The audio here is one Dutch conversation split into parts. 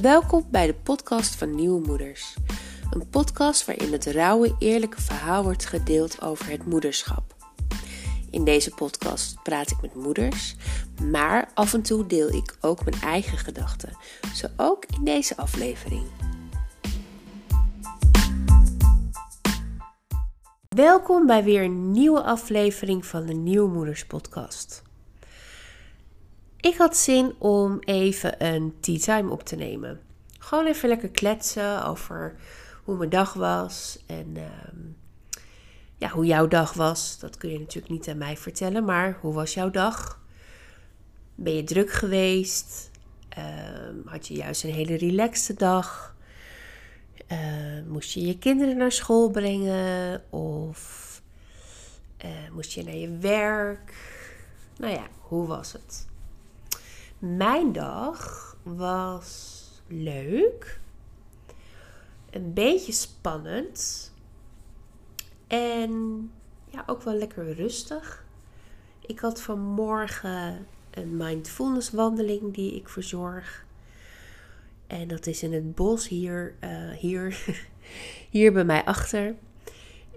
Welkom bij de podcast van Nieuwe Moeders. Een podcast waarin het rauwe, eerlijke verhaal wordt gedeeld over het moederschap. In deze podcast praat ik met moeders, maar af en toe deel ik ook mijn eigen gedachten, zo ook in deze aflevering. Welkom bij weer een nieuwe aflevering van de Nieuwe Moeders podcast. Ik had zin om even een tea time op te nemen. Gewoon even lekker kletsen over hoe mijn dag was en ehm, ja, hoe jouw dag was. Dat kun je natuurlijk niet aan mij vertellen, maar hoe was jouw dag? Ben je druk geweest? Ehm, had je juist een hele relaxte dag? Ehm, moest je je kinderen naar school brengen? Of eh, moest je naar je werk? Nou ja, hoe was het? Mijn dag was leuk. Een beetje spannend. En ja, ook wel lekker rustig. Ik had vanmorgen een mindfulness wandeling die ik verzorg. En dat is in het bos hier, uh, hier, hier bij mij achter.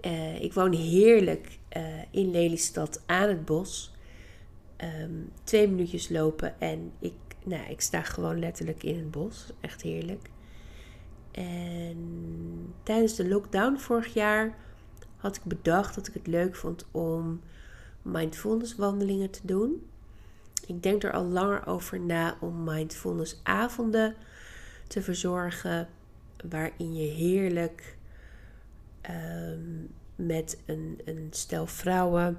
Uh, ik woon heerlijk uh, in Lelystad aan het bos. Um, twee minuutjes lopen en ik, nou, ik sta gewoon letterlijk in het bos. Echt heerlijk. En tijdens de lockdown vorig jaar had ik bedacht dat ik het leuk vond om mindfulness wandelingen te doen. Ik denk er al langer over na om mindfulness avonden te verzorgen, waarin je heerlijk um, met een, een stel vrouwen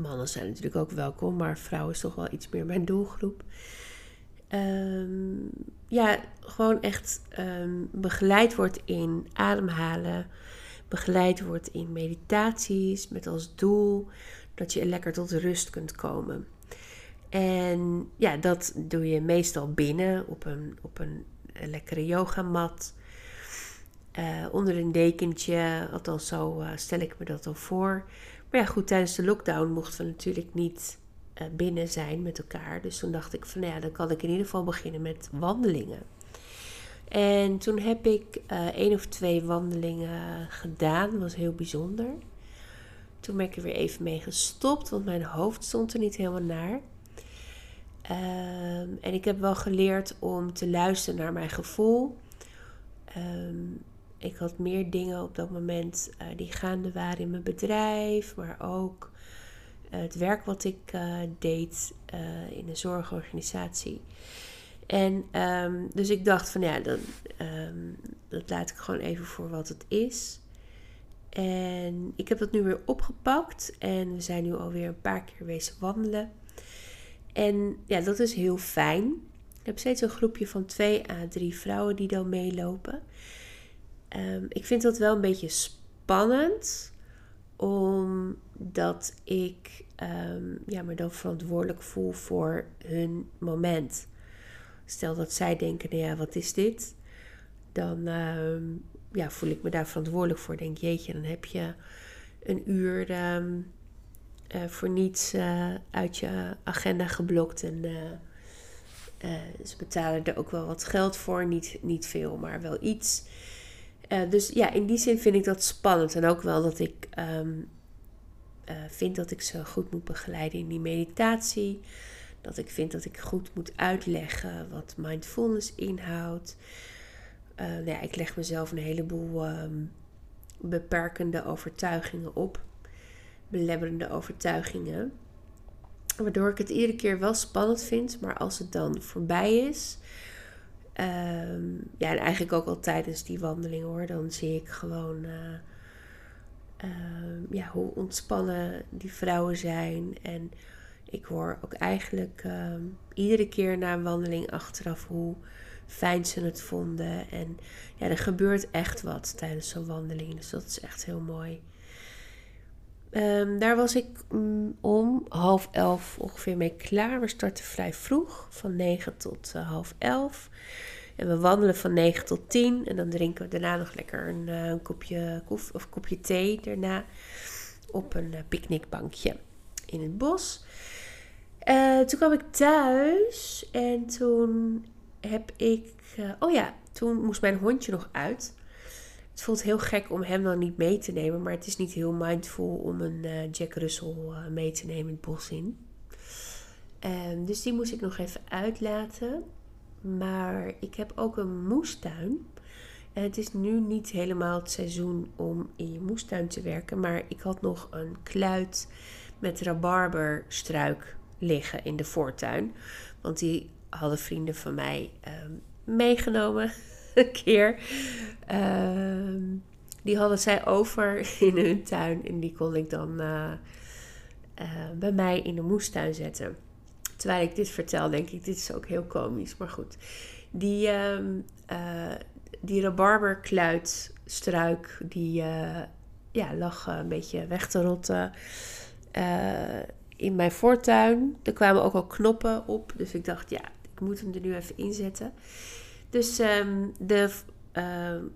Mannen zijn natuurlijk ook welkom, maar vrouwen is toch wel iets meer mijn doelgroep. Um, ja, gewoon echt um, begeleid wordt in ademhalen, begeleid wordt in meditaties met als doel dat je lekker tot rust kunt komen. En ja, dat doe je meestal binnen op een, op een lekkere yogamat. Uh, onder een dekentje, althans zo uh, stel ik me dat al voor. Maar ja, goed, tijdens de lockdown mochten we natuurlijk niet uh, binnen zijn met elkaar. Dus toen dacht ik van, nou ja, dan kan ik in ieder geval beginnen met wandelingen. En toen heb ik uh, één of twee wandelingen gedaan. Dat was heel bijzonder. Toen ben ik er weer even mee gestopt, want mijn hoofd stond er niet helemaal naar. Um, en ik heb wel geleerd om te luisteren naar mijn gevoel. Um, ik had meer dingen op dat moment uh, die gaande waren in mijn bedrijf, maar ook uh, het werk wat ik uh, deed in een zorgorganisatie. En um, dus ik dacht van ja, dan, um, dat laat ik gewoon even voor wat het is. En ik heb dat nu weer opgepakt en we zijn nu alweer een paar keer wezen wandelen. En ja, dat is heel fijn. Ik heb steeds een groepje van twee à drie vrouwen die dan meelopen. Um, ik vind dat wel een beetje spannend, omdat ik um, ja, me dan verantwoordelijk voel voor hun moment. Stel dat zij denken, nou ja, wat is dit? Dan um, ja, voel ik me daar verantwoordelijk voor. Denk, jeetje, dan heb je een uur uh, voor niets uh, uit je agenda geblokt. En uh, ze betalen er ook wel wat geld voor. Niet, niet veel, maar wel iets. Uh, dus ja, in die zin vind ik dat spannend. En ook wel dat ik um, uh, vind dat ik ze goed moet begeleiden in die meditatie. Dat ik vind dat ik goed moet uitleggen wat mindfulness inhoudt. Uh, nou ja, ik leg mezelf een heleboel um, beperkende overtuigingen op. Belemmerende overtuigingen. Waardoor ik het iedere keer wel spannend vind. Maar als het dan voorbij is Um, ja, en eigenlijk ook al tijdens die wandeling hoor. Dan zie ik gewoon uh, uh, ja, hoe ontspannen die vrouwen zijn. En ik hoor ook eigenlijk uh, iedere keer na een wandeling achteraf hoe fijn ze het vonden. En ja, er gebeurt echt wat tijdens zo'n wandeling. Dus dat is echt heel mooi. Um, daar was ik um, om half elf ongeveer mee klaar. We starten vrij vroeg, van 9 tot uh, half elf. En we wandelen van 9 tot 10. En dan drinken we daarna nog lekker een, uh, een kopje of kopje thee daarna. Op een uh, picknickbankje in het bos. toen kwam ik thuis en toen heb ik. eh, oh ja, toen moest mijn hondje nog uit. Het voelt heel gek om hem dan niet mee te nemen, maar het is niet heel mindful om een eh, Jack Russell eh, mee te nemen het bos in. Ehm, dus die moest ik nog even uitlaten. Maar ik heb ook een moestuin. En het is nu niet helemaal het seizoen om in je moestuin te werken. Maar ik had nog een kluit met rabarberstruik liggen in de voortuin. Want die hadden vrienden van mij ehm, meegenomen een keer. Ehm, die hadden zij over in hun tuin. En die kon ik dan eh, eh, bij mij in de moestuin zetten. Terwijl ik dit vertel, denk ik, dit is ook heel komisch. Maar goed, die, ehm uh, die rabarberkluitstruik, die ja, lag een beetje weg te rotten in mijn voortuin. Er kwamen ook al knoppen op, dus ik dacht, ja, ik moet hem er nu even inzetten. Dus um, de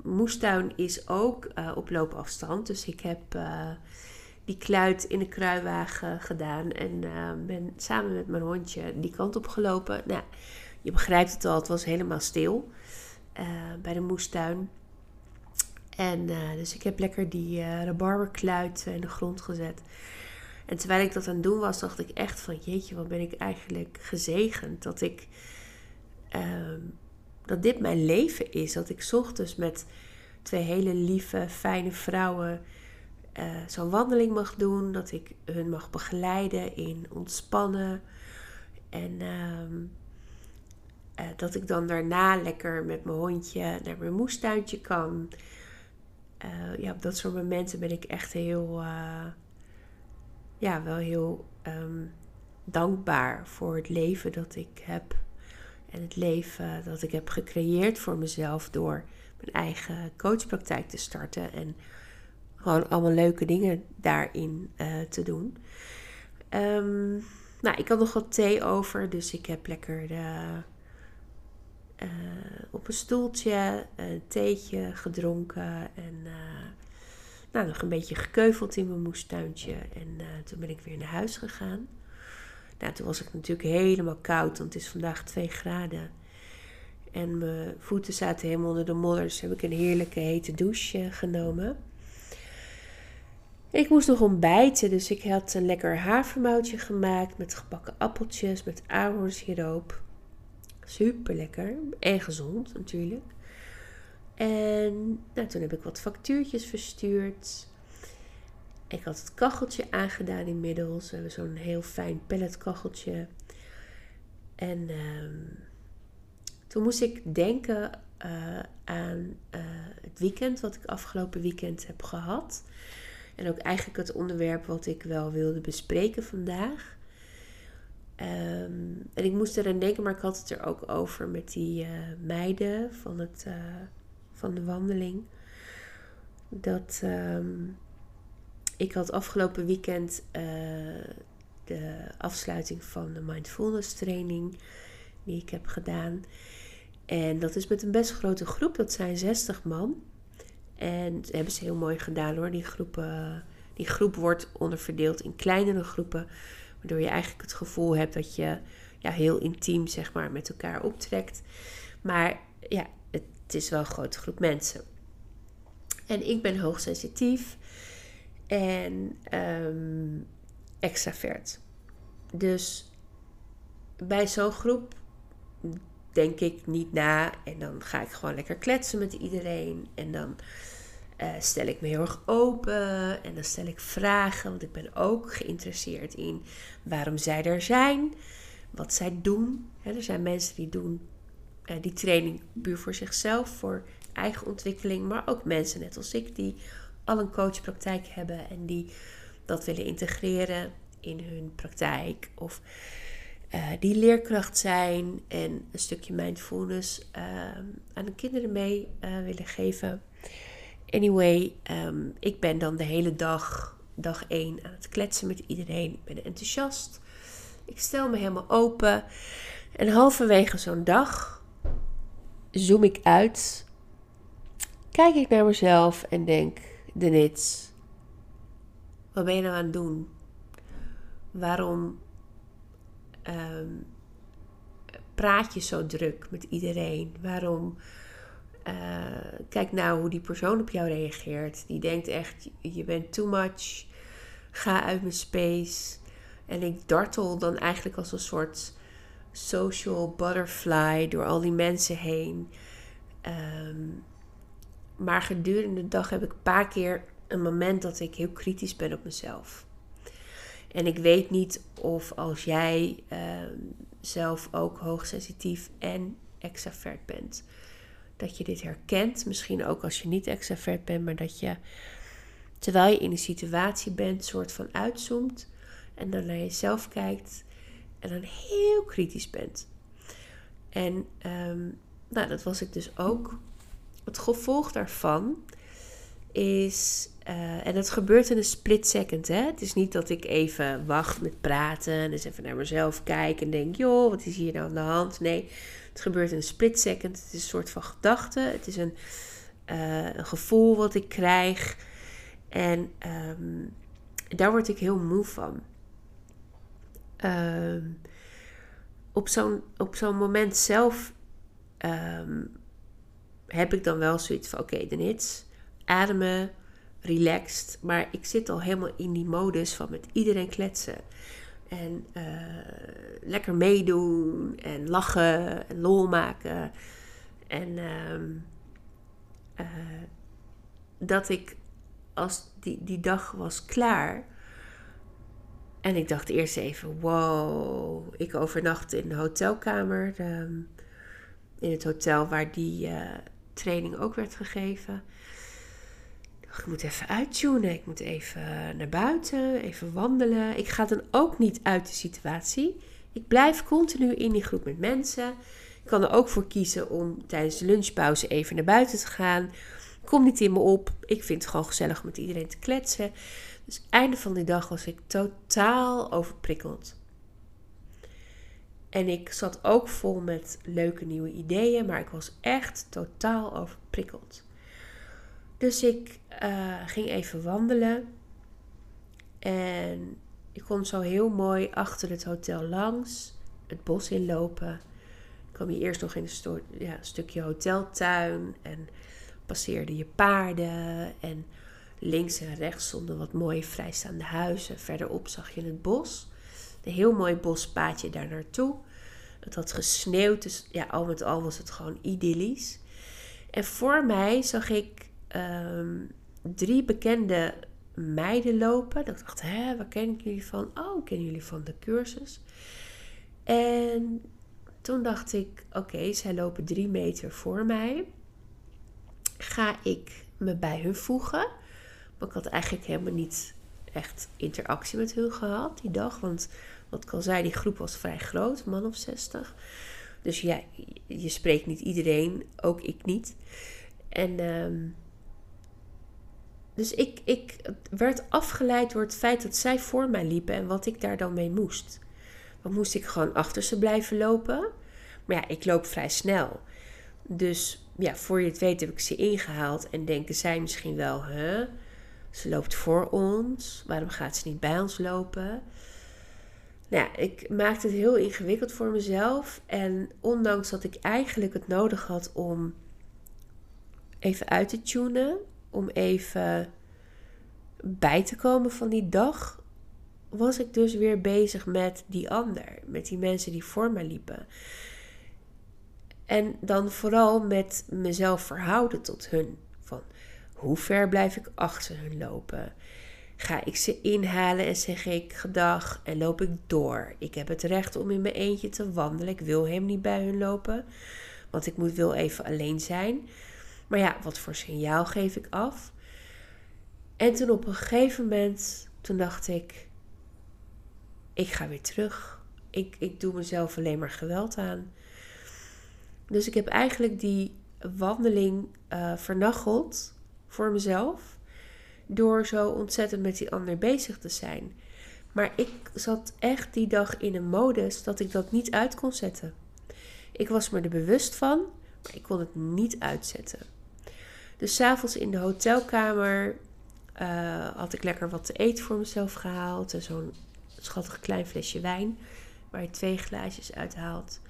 moestuin is ook op loopafstand. Dus ik heb die kluit in de kruiwagen gedaan. En uh, ben samen met mijn hondje die kant op gelopen. Nou, je begrijpt het al, het was helemaal stil uh, bij de moestuin. En uh, dus ik heb lekker die rabarberkluit in de grond gezet. En terwijl ik dat aan het doen was, dacht ik echt van... Jeetje, wat ben ik eigenlijk gezegend dat ik... ehm, dat dit mijn leven is. Dat ik ochtends met twee hele lieve, fijne vrouwen uh, zo'n wandeling mag doen. Dat ik hun mag begeleiden in ontspannen. En uh, uh, dat ik dan daarna lekker met mijn hondje naar mijn moestuintje kan. Eh, ja, op dat soort momenten ben ik echt heel, ja, wel heel um, dankbaar voor het leven dat ik heb. En het leven dat ik heb gecreëerd voor mezelf door mijn eigen coachpraktijk te starten. En gewoon allemaal leuke dingen daarin uh, te doen. Um, nou, ik had nog wat thee over, dus ik heb lekker de, uh, op een stoeltje een theetje gedronken. En nou, nog een beetje gekeuveld in mijn moestuintje. En toen ben ik weer naar huis gegaan. Nou, toen was ik natuurlijk helemaal koud, want het is vandaag 2 graden. En mijn voeten zaten helemaal onder de modder, dus heb ik een heerlijke hete douche genomen. Ik moest nog ontbijten, dus ik had een lekker havermoutje gemaakt met gebakken appeltjes, met ahornsiroop. Super lekker en gezond natuurlijk. En nou, toen heb ik wat factuurtjes verstuurd. Ik had het kacheltje aangedaan inmiddels. We hebben zo'n heel fijn pelletkacheltje. En um, toen moest ik denken uh, aan uh, het weekend, wat ik afgelopen weekend heb gehad. En ook eigenlijk het onderwerp wat ik wel wilde bespreken vandaag. Um, en ik moest eraan denken, maar ik had het er ook over met die uh, meiden van, het, van de wandeling. Dat um, ik had afgelopen weekend uh, de afsluiting van de mindfulness training die ik heb gedaan. En dat is met een best grote groep, dat zijn 60 man. En dat hebben ze heel mooi gedaan hoor. Die, groepen, die groep wordt onderverdeeld in kleinere groepen. Waardoor je eigenlijk het gevoel hebt dat je ja, heel intiem zeg maar, met elkaar optrekt. Maar ja, het is wel een grote groep mensen. En ik ben hoogsensitief en um, extravert. Dus bij zo'n groep denk ik niet na. En dan ga ik gewoon lekker kletsen met iedereen. En dan uh, stel ik me heel erg open. En dan stel ik vragen. Want ik ben ook geïnteresseerd in waarom zij er zijn. Wat zij doen. Er zijn mensen die doen uh, die training puur voor zichzelf. Voor eigen ontwikkeling. Maar ook mensen net als ik die al een coachpraktijk hebben. En die dat willen integreren in hun praktijk. Of uh, die leerkracht zijn en een stukje mindfulness uh, aan de kinderen mee uh, willen geven. Anyway, um, ik ben dan de hele dag, dag 1, aan het kletsen met iedereen. Ik ben enthousiast. Ik stel me helemaal open. En halverwege zo'n dag zoom ik uit. Kijk ik naar mezelf en denk: Denits, wat ben je nou aan het doen? Waarom um, praat je zo druk met iedereen? Waarom? Uh, kijk nou hoe die persoon op jou reageert. Die denkt echt, je bent too much. Ga uit mijn space. En ik dartel dan eigenlijk als een soort social butterfly door al die mensen heen. Ehm, maar gedurende de dag heb ik een paar keer een moment dat ik heel kritisch ben op mezelf. En ik weet niet of als jij ehm, zelf ook hoogsensitief en extravert bent, dat je dit herkent. Misschien ook als je niet extravert bent, maar dat je terwijl je in een situatie bent, soort van uitzoomt en dan naar jezelf kijkt en dan heel kritisch bent. En ehm, nou, dat was ik dus ook. Het gevolg daarvan is, uh, en het gebeurt in een split second. Hè? Het is niet dat ik even wacht met praten en eens even naar mezelf kijk en denk, joh, wat is hier nou aan de hand? Nee, het gebeurt in een split second. Het is een soort van gedachte. Het is een, uh, een gevoel wat ik krijg. En um, daar word ik heel moe van. Um, op zo'n zo'n moment zelf um, heb ik dan wel zoiets van: oké, de hits, ademen, relaxed. Maar ik zit al helemaal in die modus van met iedereen kletsen. En uh, lekker meedoen en lachen en lol maken. En um, uh, dat ik als die, die dag was klaar. En ik dacht eerst even, wow, ik overnachtte in de hotelkamer. De, in het hotel waar die uh, training ook werd gegeven. Ik moet even uittunen. Ik moet even naar buiten, even wandelen. Ik ga dan ook niet uit de situatie. Ik blijf continu in die groep met mensen. Ik kan er ook voor kiezen om tijdens de lunchpauze even naar buiten te gaan. Kom niet in me op. Ik vind het gewoon gezellig met iedereen te kletsen. Dus einde van die dag was ik totaal overprikkeld. En ik zat ook vol met leuke nieuwe ideeën, maar ik was echt totaal overprikkeld. Dus ik uh, ging even wandelen. En ik kon zo heel mooi achter het hotel langs, het bos inlopen. Ik kwam je eerst nog in een, ja, stukje hoteltuin en passeerde je paarden. En links en rechts stonden wat mooie vrijstaande huizen. Verderop zag je het bos. Een heel mooi bospaadje daar naartoe. Het had gesneeuwd, dus ja, al met al was het gewoon idyllisch. En voor mij zag ik ehm, drie bekende meiden lopen. Dat ik dacht, hè, waar ken ik jullie van? Oh, kennen jullie van de cursus? En toen dacht ik, oké, zij lopen drie meter voor mij. Ga ik me bij hun voegen? Maar ik had eigenlijk helemaal niet echt interactie met hun gehad die dag. Want wat al zei, die groep was vrij groot, man of 60. Dus ja, je spreekt niet iedereen, ook ik niet. En um, dus ik, ik werd afgeleid door het feit dat zij voor mij liepen en wat ik daar dan mee moest. Dan moest ik gewoon achter ze blijven lopen. Maar ja, ik loop vrij snel. Dus ja, voor je het weet heb ik ze ingehaald en denken zij misschien wel, hè? Ze loopt voor ons. Waarom gaat ze niet bij ons lopen? Nou ja, ik maakte het heel ingewikkeld voor mezelf. En ondanks dat ik eigenlijk het nodig had om even uit te tunen, om even bij te komen van die dag, was ik dus weer bezig met die ander, met die mensen die voor me liepen. En dan vooral met mezelf verhouden tot hun. Van hoe ver blijf ik achter hun lopen? Ga ik ze inhalen en zeg ik gedag en loop ik door? Ik heb het recht om in mijn eentje te wandelen. Ik wil hem niet bij hun lopen, want ik moet wel even alleen zijn. Maar ja, wat voor signaal geef ik af? En toen op een gegeven moment, toen dacht ik, ik ga weer terug. Ik, ik doe mezelf alleen maar geweld aan. Dus ik heb eigenlijk die wandeling uh, voor mezelf. Door zo ontzettend met die ander bezig te zijn. Maar ik zat echt die dag in een modus dat ik dat niet uit kon zetten. Ik was me er bewust van, maar ik kon het niet uitzetten. Dus s'avonds in de hotelkamer uh, had ik lekker wat te eten voor mezelf gehaald. En zo'n schattig klein flesje wijn waar je twee glaasjes uit haalt.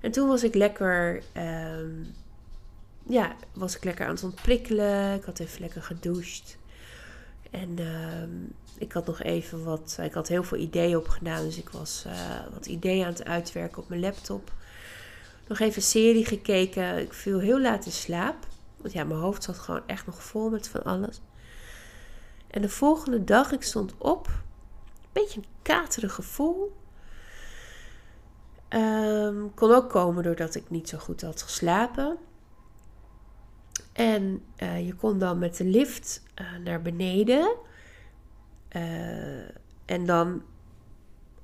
En toen was ik lekker, ehm, ja, was ik lekker aan het ontprikkelen. Ik had even lekker gedoucht. En ehm, ik had nog even wat, ik had heel veel ideeën opgedaan. Dus ik was uh, wat ideeën aan het uitwerken op mijn laptop. Nog even serie gekeken. Ik viel heel laat in slaap. Want ja, mijn hoofd zat gewoon echt nog vol met van alles. En de volgende dag, ik stond op. Een beetje een katerig gevoel. Um, kon ook komen doordat ik niet zo goed had geslapen. En uh, je kon dan met de lift uh, naar beneden. Uh, en dan,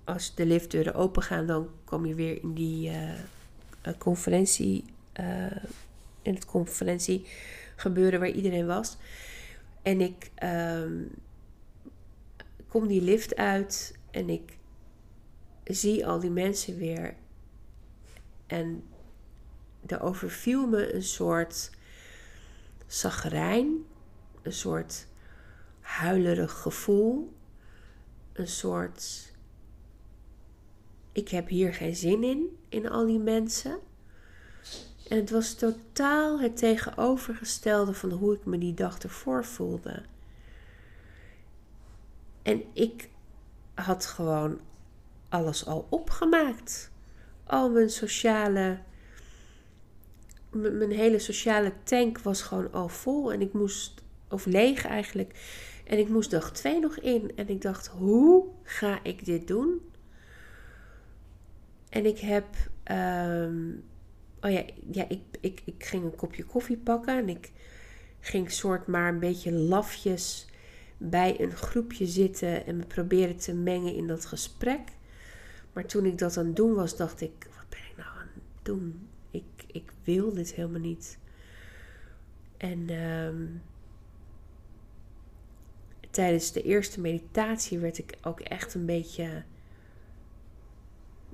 als de liftdeuren open gaan, dan kom je weer in die conferentie. in het conferentiegebeuren waar iedereen was. En ik um, kom die lift uit en ik zie al die mensen weer. En er overviel me een soort zagrijn, een soort huilerig gevoel, een soort ik heb hier geen zin in, in al die mensen. En het was totaal het tegenovergestelde van hoe ik me die dag ervoor voelde. En ik had gewoon alles al opgemaakt. Al mijn sociale. Mijn hele sociale tank was gewoon al vol. En ik moest. Of leeg eigenlijk. En ik moest dag twee nog in. En ik dacht: hoe ga ik dit doen? En ik heb. Ehm, oh ja, ja ik, ik, ik ging een kopje koffie pakken. En ik ging soort maar een beetje lafjes bij een groepje zitten. En me proberen te mengen in dat gesprek. Maar toen ik dat aan het doen was, dacht ik: wat ben ik nou aan het doen? Ik, wil dit helemaal niet. En ehm, tijdens de eerste meditatie werd ik ook echt een beetje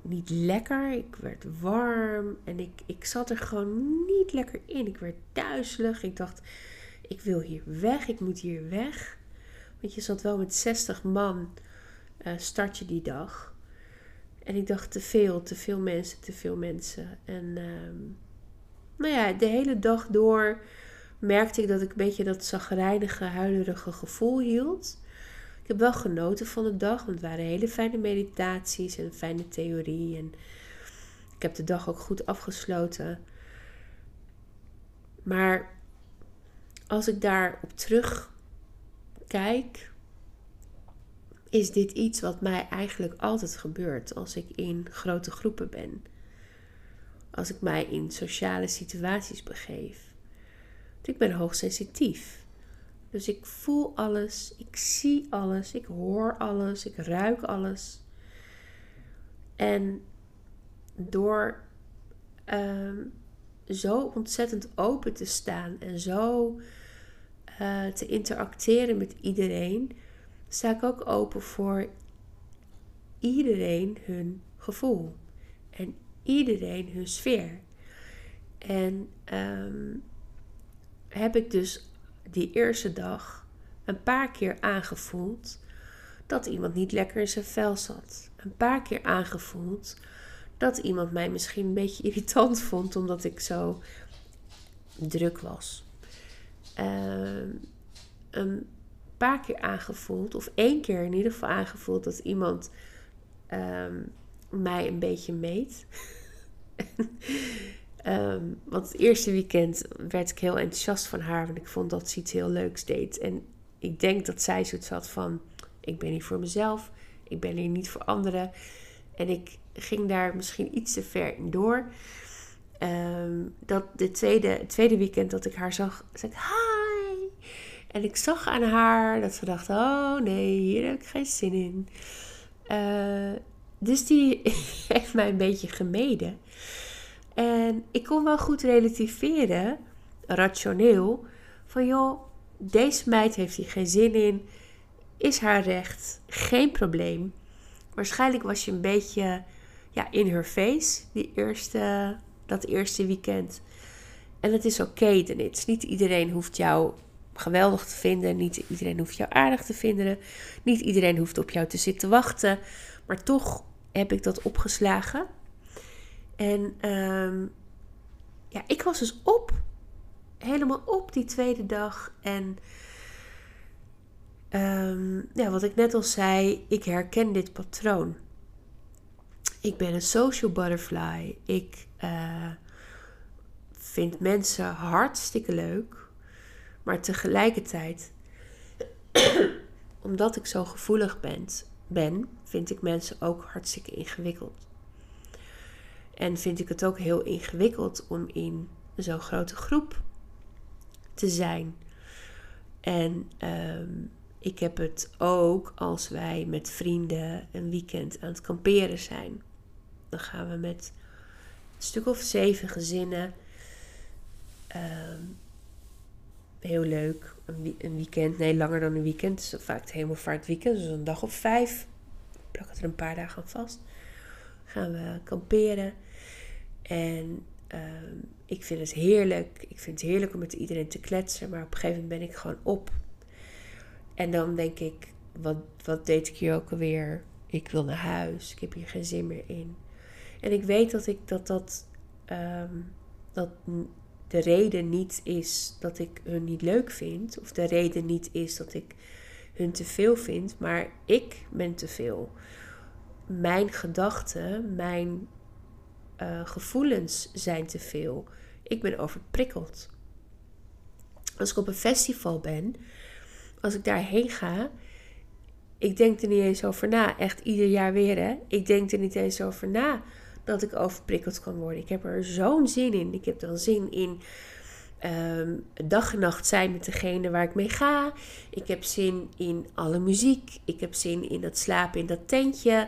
niet lekker. Ik werd warm en ik, ik zat er gewoon niet lekker in. Ik werd duizelig. Ik dacht, ik wil hier weg. Ik moet hier weg. Want je zat wel met 60 man uh, start je die dag. En ik dacht te veel, te veel mensen, te veel mensen. En uh, nou ja, de hele dag door merkte ik dat ik een beetje dat zagrijnige, huilerige gevoel hield. Ik heb wel genoten van de dag, want het waren hele fijne meditaties en fijne theorie. En ik heb de dag ook goed afgesloten. Maar als ik daarop terug kijk, is dit iets wat mij eigenlijk altijd gebeurt als ik in grote groepen ben. Als ik mij in sociale situaties begeef. ik ben hoogsensitief. Dus ik voel alles, ik zie alles, ik hoor alles, ik ruik alles. En door ehm, zo ontzettend open te staan en zo uh, te interacteren met iedereen, sta ik ook open voor iedereen hun gevoel en iedereen hun sfeer. En um, heb ik dus die eerste dag een paar keer aangevoeld dat iemand niet lekker in zijn vel zat. Een paar keer aangevoeld dat iemand mij misschien een beetje irritant vond omdat ik zo druk was. Um, een paar keer aangevoeld, of één keer in ieder geval aangevoeld, dat iemand ehm, mij een beetje meet. um, want het eerste weekend werd ik heel enthousiast van haar, want ik vond dat ze iets heel leuks deed. En ik denk dat zij zoiets had van: ik ben hier voor mezelf, ik ben hier niet voor anderen. En ik ging daar misschien iets te ver in door. Ehm, dat de tweede, tweede weekend dat ik haar zag, zei ik: Hi! En ik zag aan haar dat ze dacht: Oh nee, hier heb ik geen zin in. Uh, dus die heeft mij een beetje gemeden. En ik kon wel goed relativeren, rationeel, van joh, deze meid heeft hier geen zin in, is haar recht, geen probleem. Waarschijnlijk was je een beetje ja, in her face die eerste, dat eerste weekend. En het is oké, Dennis. Niet iedereen hoeft jou geweldig te vinden. Niet iedereen hoeft jou aardig te vinden. Niet iedereen hoeft op jou te zitten wachten. Maar toch heb ik dat opgeslagen. En ehm, ja, ik was dus op. Helemaal op die tweede dag. En ehm, ja, wat ik net al zei, ik herken dit patroon. Ik ben een social butterfly. Ik uh, vind mensen hartstikke leuk. Maar tegelijkertijd, omdat ik zo gevoelig ben, ben, vind ik mensen ook hartstikke ingewikkeld. En vind ik het ook heel ingewikkeld om in zo'n grote groep te zijn. En ehm, ik heb het ook als wij met vrienden een weekend aan het kamperen zijn. Dan gaan we met een stuk of zeven gezinnen. Ehm, heel leuk. Een, weekend, nee, langer dan een weekend. Vaak het hemelvaartweekend, dus een dag of vijf. Plak het er een paar dagen aan vast. Gaan we kamperen. En ehm, ik vind het heerlijk. Ik vind het heerlijk om met iedereen te kletsen. Maar op een gegeven moment ben ik gewoon op. En dan denk ik, wat, wat deed ik hier ook alweer? Ik wil naar huis. Ik heb hier geen zin meer in. En ik weet dat ik dat dat, ehm, dat de reden niet is dat ik hun niet leuk vind. Of de reden niet is dat ik hun te veel vind. Maar ik ben te veel. Mijn gedachten, mijn uh, gevoelens zijn te veel. Ik ben overprikkeld. Als ik op een festival ben, als ik daarheen ga, ik denk er niet eens over na. Echt ieder jaar weer, hè? Ik denk er niet eens over na dat ik overprikkeld kan worden. Ik heb er zo'n zin in. Ik heb dan zin in um, dag en nacht zijn met degene waar ik mee ga. Ik heb zin in alle muziek. Ik heb zin in het slapen in dat tentje.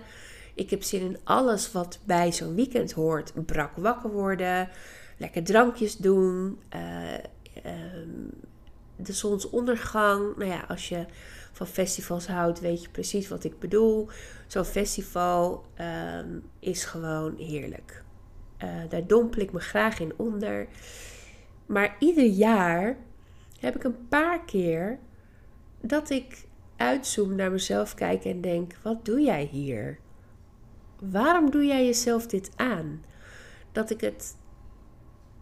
Ik heb zin in alles wat bij zo'n weekend hoort. Brak wakker worden, lekker drankjes doen, uh, de zonsondergang. Nou ja, als je van festivals houdt, weet je precies wat ik bedoel. Zo'n festival um, is gewoon heerlijk. Uh, daar dompel ik me graag in onder. Maar ieder jaar heb ik een paar keer dat ik uitzoom naar mezelf kijk en denk: wat doe jij hier? Waarom doe jij jezelf dit aan? Dat ik het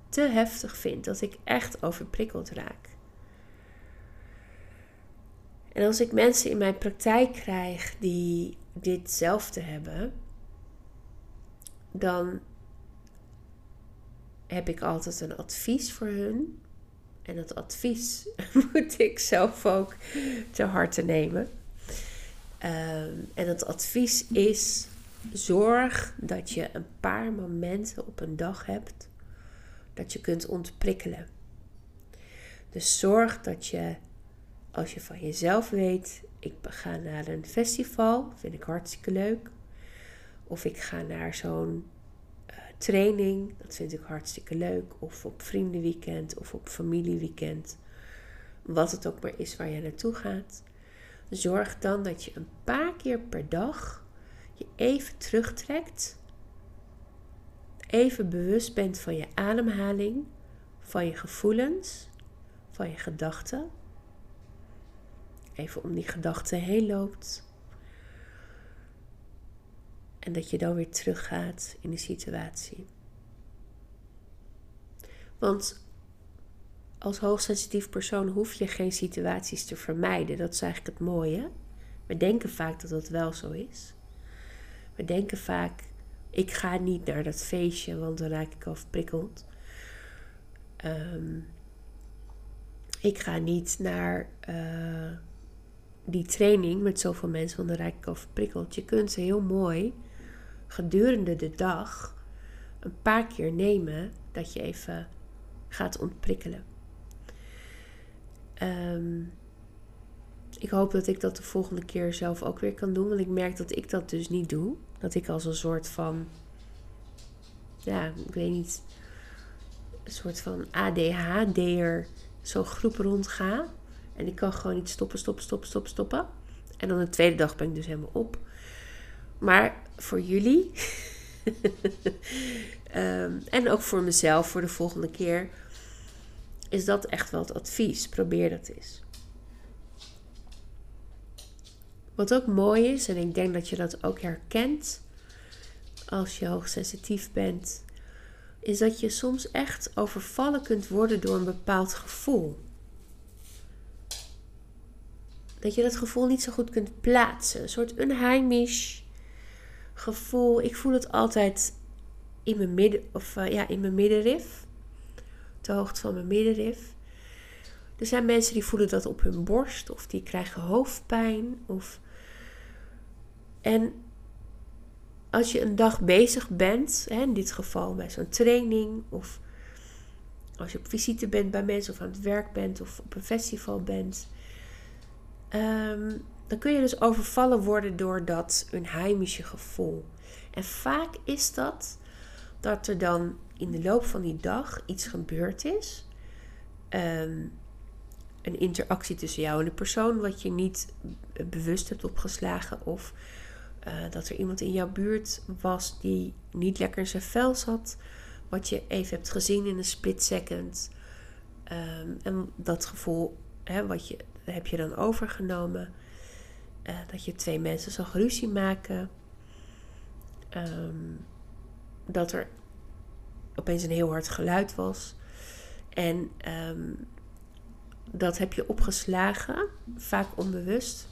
te heftig vind, dat ik echt overprikkeld raak. En als ik mensen in mijn praktijk krijg die ditzelfde hebben, dan heb ik altijd een advies voor hun. En dat advies moet ik zelf ook te harte nemen. Ehm, en dat advies is Zorg dat je een paar momenten op een dag hebt dat je kunt ontprikkelen. Dus zorg dat je, als je van jezelf weet, ik ga naar een festival, vind ik hartstikke leuk. Of ik ga naar zo'n uh, training, dat vind ik hartstikke leuk. Of op vriendenweekend of op familieweekend. Wat het ook maar is waar je naartoe gaat. Zorg dan dat je een paar keer per dag je even terugtrekt, even bewust bent van je ademhaling, van je gevoelens, van je gedachten. Even om die gedachten heen loopt. En dat je dan weer teruggaat in de situatie. Want als hoogsensitief persoon hoef je geen situaties te vermijden. Dat is eigenlijk het mooie. We denken vaak dat dat wel zo is. We denken vaak, ik ga niet naar dat feestje, want dan raak ik overprikkeld. Um, ik ga niet naar uh, die training met zoveel mensen, want dan raak ik overprikkeld. Je kunt ze heel mooi gedurende de dag een paar keer nemen dat je even gaat ontprikkelen. Um, ik hoop dat ik dat de volgende keer zelf ook weer kan doen. Want ik merk dat ik dat dus niet doe. Dat ik als een soort van. Ja, ik weet niet. Een soort van ADHD'er zo groep rond ga. En ik kan gewoon niet stoppen, stoppen, stoppen, stoppen, stoppen. En dan de tweede dag ben ik dus helemaal op. Maar voor jullie. um, en ook voor mezelf voor de volgende keer. Is dat echt wel het advies. Probeer dat eens. Wat ook mooi is, en ik denk dat je dat ook herkent als je hoogsensitief bent, is dat je soms echt overvallen kunt worden door een bepaald gevoel. Dat je dat gevoel niet zo goed kunt plaatsen. Een soort unheimisch gevoel. Ik voel het altijd in mijn midden, of uh, ja, in mijn middenrif. De hoogte van mijn middenrif. Er zijn mensen die voelen dat op hun borst of die krijgen hoofdpijn. Of... En als je een dag bezig bent, hè, in dit geval bij zo'n training of als je op visite bent bij mensen of aan het werk bent of op een festival bent, um, dan kun je dus overvallen worden door dat unheimische gevoel. En vaak is dat dat er dan in de loop van die dag iets gebeurd is. Um, een interactie tussen jou en de persoon wat je niet bewust hebt opgeslagen. Of uh, dat er iemand in jouw buurt was die niet lekker in zijn vel zat. Wat je even hebt gezien in een split second. Um, en dat gevoel hè, wat je, heb je dan overgenomen. Uh, dat je twee mensen zag ruzie maken. Um, dat er opeens een heel hard geluid was. En um, dat heb je opgeslagen, vaak onbewust.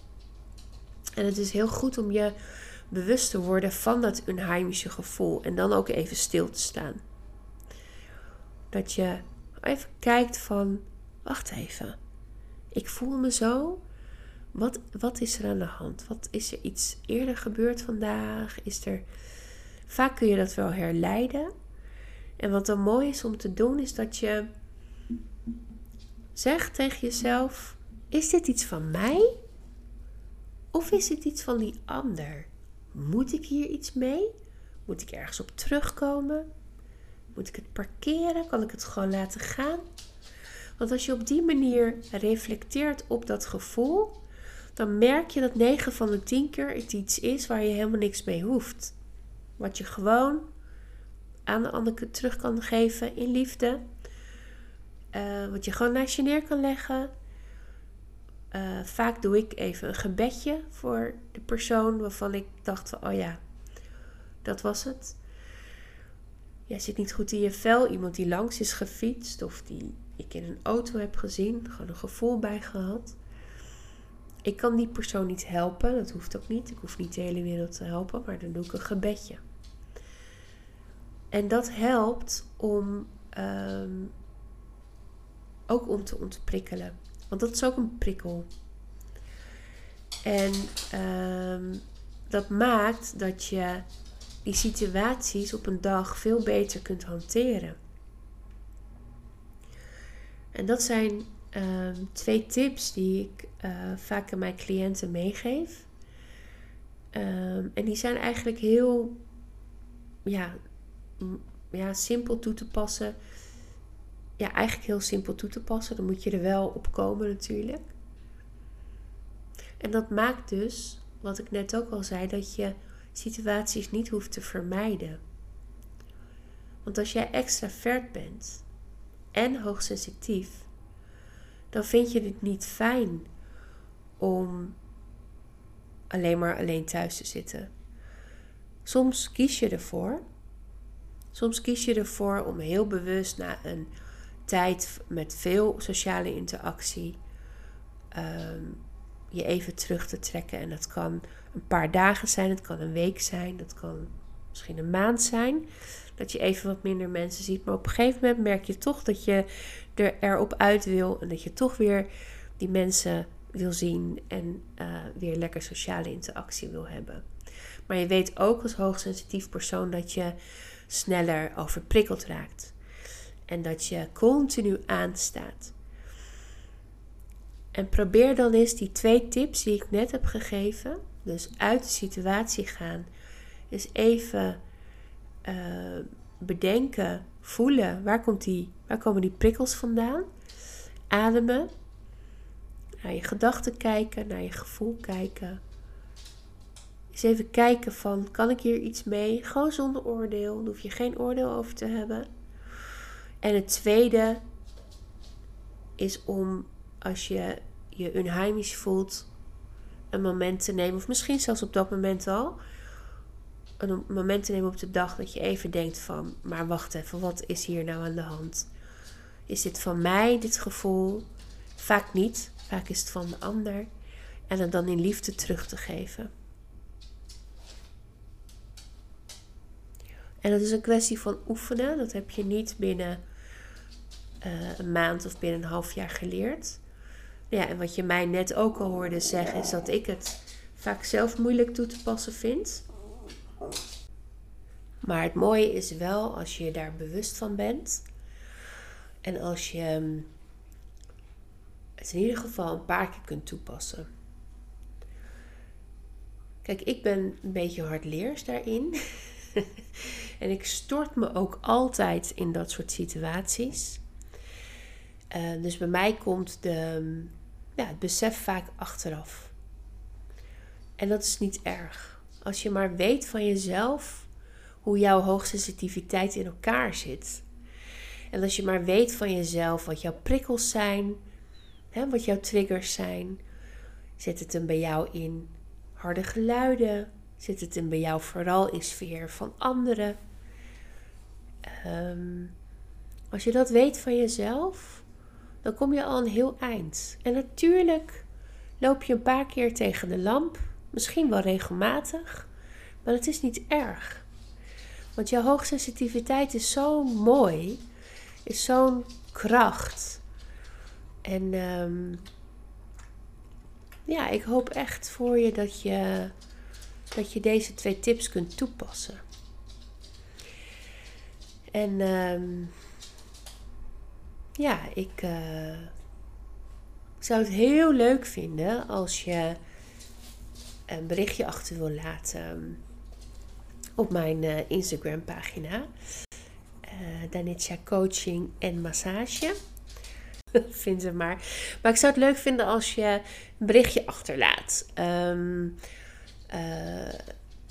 En het is heel goed om je bewust te worden van dat unheimische gevoel en dan ook even stil te staan. Dat je even kijkt van, wacht even, ik voel me zo. Wat, wat is er aan de hand? Wat is er iets eerder gebeurd vandaag? Is er. Vaak kun je dat wel herleiden. En wat dan mooi is om te doen, is dat je Zeg tegen jezelf: is dit iets van mij? Of is dit iets van die ander? Moet ik hier iets mee? Moet ik ergens op terugkomen? Moet ik het parkeren? Kan ik het gewoon laten gaan? Want als je op die manier reflecteert op dat gevoel, dan merk je dat 9 van de 10 keer iets is waar je helemaal niks mee hoeft. Wat je gewoon aan de ander terug kan geven in liefde. Uh, wat je gewoon naast je neer kan leggen. Uh, vaak doe ik even een gebedje voor de persoon waarvan ik dacht: oh ja, dat was het. Jij zit niet goed in je vel. Iemand die langs is gefietst of die ik in een auto heb gezien, gewoon een gevoel bij gehad. Ik kan die persoon niet helpen, dat hoeft ook niet. Ik hoef niet de hele wereld te helpen, maar dan doe ik een gebedje. En dat helpt om um, ook om te ontprikkelen. Want dat is ook een prikkel. En um, dat maakt dat je die situaties op een dag veel beter kunt hanteren. En dat zijn um, twee tips die ik uh, vaak aan mijn cliënten meegeef. Um, en die zijn eigenlijk heel ja, ja, simpel toe te passen ja, eigenlijk heel simpel toe te passen. Dan moet je er wel op komen natuurlijk. En dat maakt dus, wat ik net ook al zei, dat je situaties niet hoeft te vermijden. Want als jij extravert bent en hoogsensitief, dan vind je het niet fijn om alleen maar alleen thuis te zitten. Soms kies je ervoor. Soms kies je ervoor om heel bewust naar een tijd met veel sociale interactie ehm, je even terug te trekken. En dat kan een paar dagen zijn, het kan een week zijn, dat kan misschien een maand zijn. Dat je even wat minder mensen ziet. Maar op een gegeven moment merk je toch dat je er erop uit wil. En dat je toch weer die mensen wil zien. En uh, weer lekker sociale interactie wil hebben. Maar je weet ook als hoogsensitief persoon dat je sneller overprikkeld raakt en dat je continu aanstaat. En probeer dan eens die twee tips die ik net heb gegeven, dus uit de situatie gaan, eens even uh, bedenken, voelen, waar, komt die, waar komen die prikkels vandaan? Ademen, naar je gedachten kijken, naar je gevoel kijken. Eens even kijken van, kan ik hier iets mee? Gewoon zonder oordeel, daar hoef je geen oordeel over te hebben. En het tweede is om als je je unheimisch voelt, een moment te nemen, of misschien zelfs op dat moment al, een moment te nemen op de dag dat je even denkt van, maar wacht even, wat is hier nou aan de hand? Is dit van mij, dit gevoel? Vaak niet. Vaak is het van de ander. En het dan in liefde terug te geven. En dat is een kwestie van oefenen. Dat heb je niet binnen uh, een maand of binnen een half jaar geleerd. Ja, en wat je mij net ook al hoorde zeggen, is dat ik het vaak zelf moeilijk toe te passen vind. Maar het mooie is wel als je daar bewust van bent. En als je het in ieder geval een paar keer kunt toepassen. Kijk, ik ben een beetje hardleers daarin. en ik stort me ook altijd in dat soort situaties. Uh, dus bij mij komt de, ja, het besef vaak achteraf. En dat is niet erg. Als je maar weet van jezelf hoe jouw hoogsensitiviteit in elkaar zit. En als je maar weet van jezelf wat jouw prikkels zijn, hè, wat jouw triggers zijn. Zit het hem bij jou in harde geluiden? Zit het hem bij jou vooral in sfeer van anderen? Um, als je dat weet van jezelf, dan kom je al een heel eind. En natuurlijk loop je een paar keer tegen de lamp, misschien wel regelmatig, maar het is niet erg. Want jouw hoogsensitiviteit is zo mooi, is zo'n kracht. En um, ja, ik hoop echt voor je dat je, dat je deze twee tips kunt toepassen. En um, ja, ik uh, zou het heel leuk vinden als je een berichtje achter wil laten op mijn uh, Instagram pagina. Uh, Danitja Coaching en Massage. Vind ze maar. Maar ik zou het leuk vinden als je een berichtje achterlaat. Um, uh,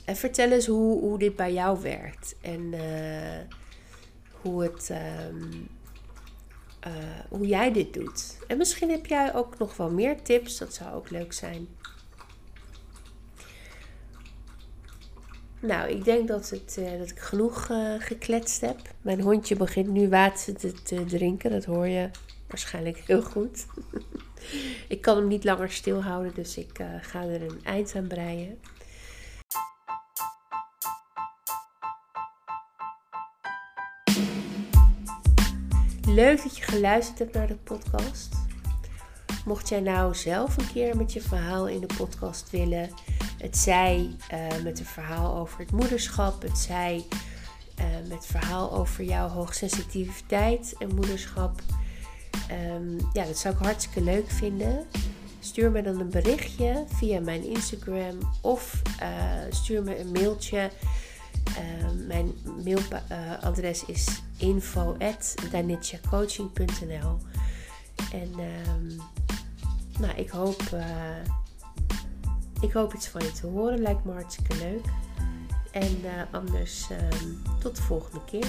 en vertel eens hoe, hoe dit bij jou werkt. En hoe het. Uh, hoe jij dit doet. En misschien heb jij ook nog wel meer tips. Dat zou ook leuk zijn. Nou, ik denk dat, het, uh, dat ik genoeg uh, gekletst heb. Mijn hondje begint nu water te, drinken. Dat hoor je waarschijnlijk heel goed. ik kan hem niet langer stilhouden, dus ik ga er een eind aan breien. Leuk dat je geluisterd hebt naar de podcast. Mocht jij nou zelf een keer met je verhaal in de podcast willen, het zij uh, met een verhaal over het moederschap, het zij uh, met verhaal over jouw hoogsensitiviteit en moederschap. Um, ja, dat zou ik hartstikke leuk vinden. Stuur me dan een berichtje via mijn Instagram of uh, stuur me een mailtje Ehm, mijn mailadres is info.danitjacoaching.nl En um, nou, ik hoop, uh, ik hoop iets van je te horen. Lijkt me hartstikke leuk. En uh, anders um, tot de volgende keer.